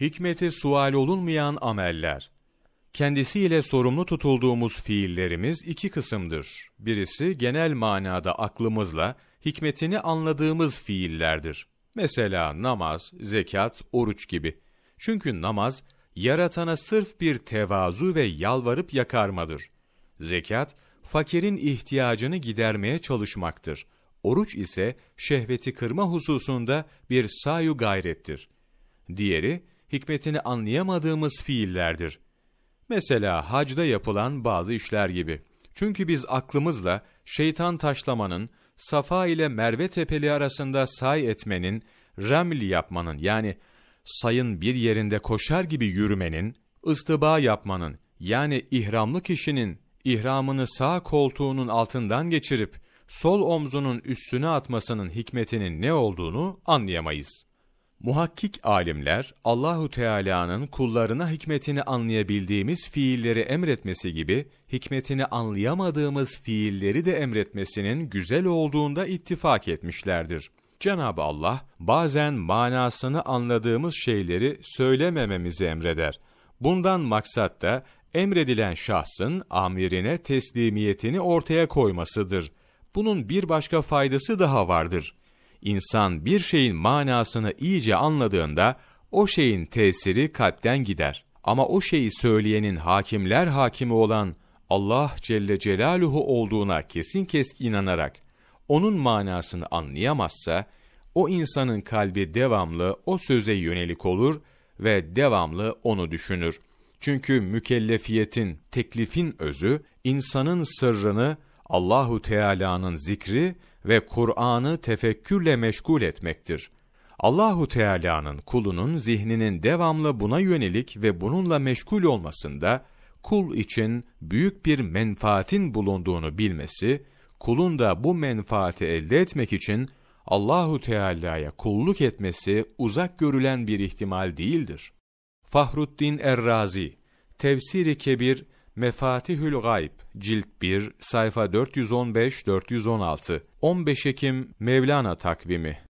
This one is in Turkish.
Hikmeti sual olunmayan ameller. Kendisiyle sorumlu tutulduğumuz fiillerimiz iki kısımdır. Birisi genel manada aklımızla hikmetini anladığımız fiillerdir. Mesela namaz, zekat, oruç gibi. Çünkü namaz, yaratana sırf bir tevazu ve yalvarıp yakarmadır. Zekat, fakirin ihtiyacını gidermeye çalışmaktır. Oruç ise şehveti kırma hususunda bir sayu gayrettir. Diğeri, hikmetini anlayamadığımız fiillerdir. Mesela hacda yapılan bazı işler gibi. Çünkü biz aklımızla şeytan taşlamanın, Safa ile Merve tepeli arasında say etmenin, remli yapmanın yani sayın bir yerinde koşar gibi yürümenin, ıstıba yapmanın yani ihramlı kişinin ihramını sağ koltuğunun altından geçirip sol omzunun üstüne atmasının hikmetinin ne olduğunu anlayamayız. Muhakkik alimler Allahu Teala'nın kullarına hikmetini anlayabildiğimiz fiilleri emretmesi gibi hikmetini anlayamadığımız fiilleri de emretmesinin güzel olduğunda ittifak etmişlerdir. Cenab-ı Allah bazen manasını anladığımız şeyleri söylemememizi emreder. Bundan maksat da emredilen şahsın amirine teslimiyetini ortaya koymasıdır. Bunun bir başka faydası daha vardır. İnsan bir şeyin manasını iyice anladığında o şeyin tesiri kalpten gider. Ama o şeyi söyleyenin hakimler hakimi olan Allah Celle Celaluhu olduğuna kesin kes inanarak onun manasını anlayamazsa o insanın kalbi devamlı o söze yönelik olur ve devamlı onu düşünür. Çünkü mükellefiyetin, teklifin özü insanın sırrını Allahu Teala'nın zikri ve Kur'an'ı tefekkürle meşgul etmektir. Allahu Teala'nın kulunun zihninin devamlı buna yönelik ve bununla meşgul olmasında kul için büyük bir menfaatin bulunduğunu bilmesi, kulun da bu menfaati elde etmek için Allahu Teala'ya kulluk etmesi uzak görülen bir ihtimal değildir. Fahruddin Errazi, Tefsiri Kebir, Mefatihül Gayb, Cilt 1, sayfa 415-416, 15 Ekim Mevlana takvimi